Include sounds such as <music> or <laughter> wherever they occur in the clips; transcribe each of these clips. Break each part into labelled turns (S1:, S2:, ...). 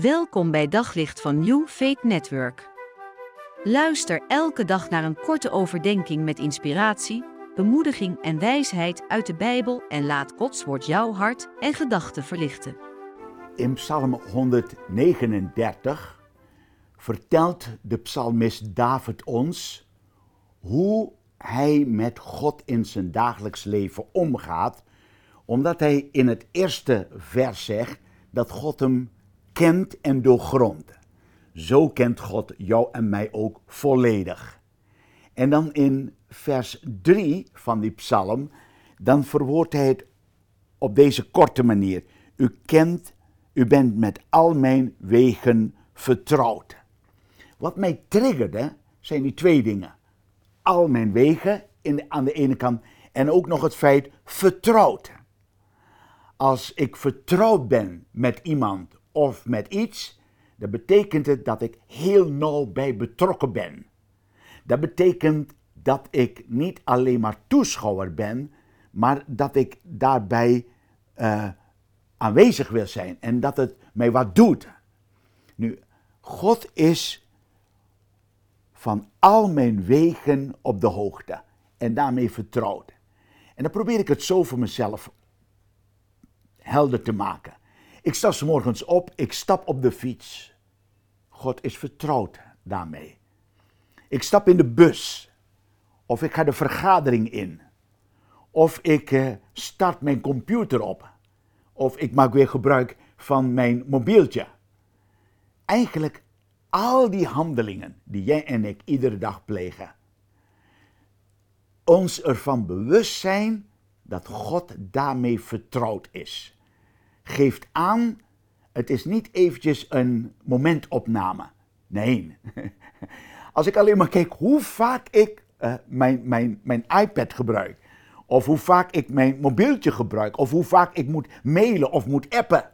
S1: Welkom bij Daglicht van New Faith Network. Luister elke dag naar een korte overdenking met inspiratie, bemoediging en wijsheid uit de Bijbel en laat Gods woord jouw hart en gedachten verlichten.
S2: In Psalm 139 vertelt de psalmist David ons hoe hij met God in zijn dagelijks leven omgaat, omdat hij in het eerste vers zegt dat God hem kent en doorgrondt. Zo kent God jou en mij ook volledig. En dan in vers 3 van die psalm, dan verwoordt hij het op deze korte manier. U kent, u bent met al mijn wegen vertrouwd. Wat mij triggerde, zijn die twee dingen. Al mijn wegen aan de ene kant en ook nog het feit vertrouwd. Als ik vertrouwd ben met iemand of met iets, dan betekent het dat ik heel nauw bij betrokken ben. Dat betekent dat ik niet alleen maar toeschouwer ben, maar dat ik daarbij uh, aanwezig wil zijn en dat het mij wat doet. Nu, God is van al mijn wegen op de hoogte en daarmee vertrouwd. En dan probeer ik het zo voor mezelf helder te maken. Ik sta s morgens op, ik stap op de fiets. God is vertrouwd daarmee. Ik stap in de bus. Of ik ga de vergadering in. Of ik eh, start mijn computer op. Of ik maak weer gebruik van mijn mobieltje. Eigenlijk al die handelingen die jij en ik iedere dag plegen. Ons ervan bewust zijn dat God daarmee vertrouwd is geeft aan, het is niet eventjes een momentopname. Nee. <laughs> Als ik alleen maar kijk hoe vaak ik uh, mijn, mijn, mijn iPad gebruik, of hoe vaak ik mijn mobieltje gebruik, of hoe vaak ik moet mailen of moet appen,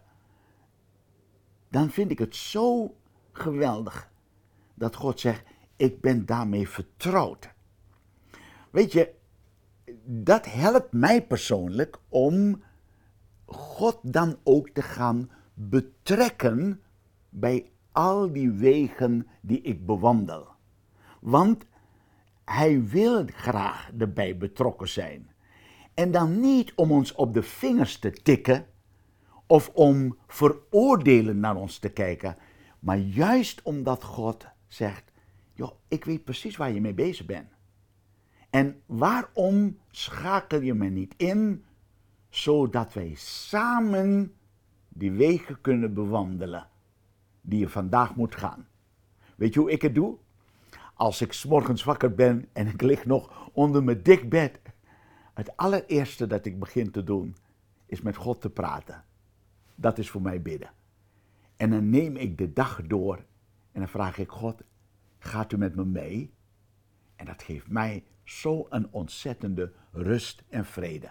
S2: dan vind ik het zo geweldig dat God zegt, ik ben daarmee vertrouwd. Weet je, dat helpt mij persoonlijk om God dan ook te gaan betrekken bij al die wegen die ik bewandel. Want hij wil graag erbij betrokken zijn. En dan niet om ons op de vingers te tikken of om veroordelen naar ons te kijken, maar juist omdat God zegt: joh, ik weet precies waar je mee bezig bent. En waarom schakel je me niet in zodat wij samen die wegen kunnen bewandelen die je vandaag moet gaan. Weet je hoe ik het doe? Als ik morgens wakker ben en ik lig nog onder mijn dik bed, het allereerste dat ik begin te doen is met God te praten. Dat is voor mij bidden. En dan neem ik de dag door en dan vraag ik God, gaat u met me mee? En dat geeft mij zo'n ontzettende rust en vrede.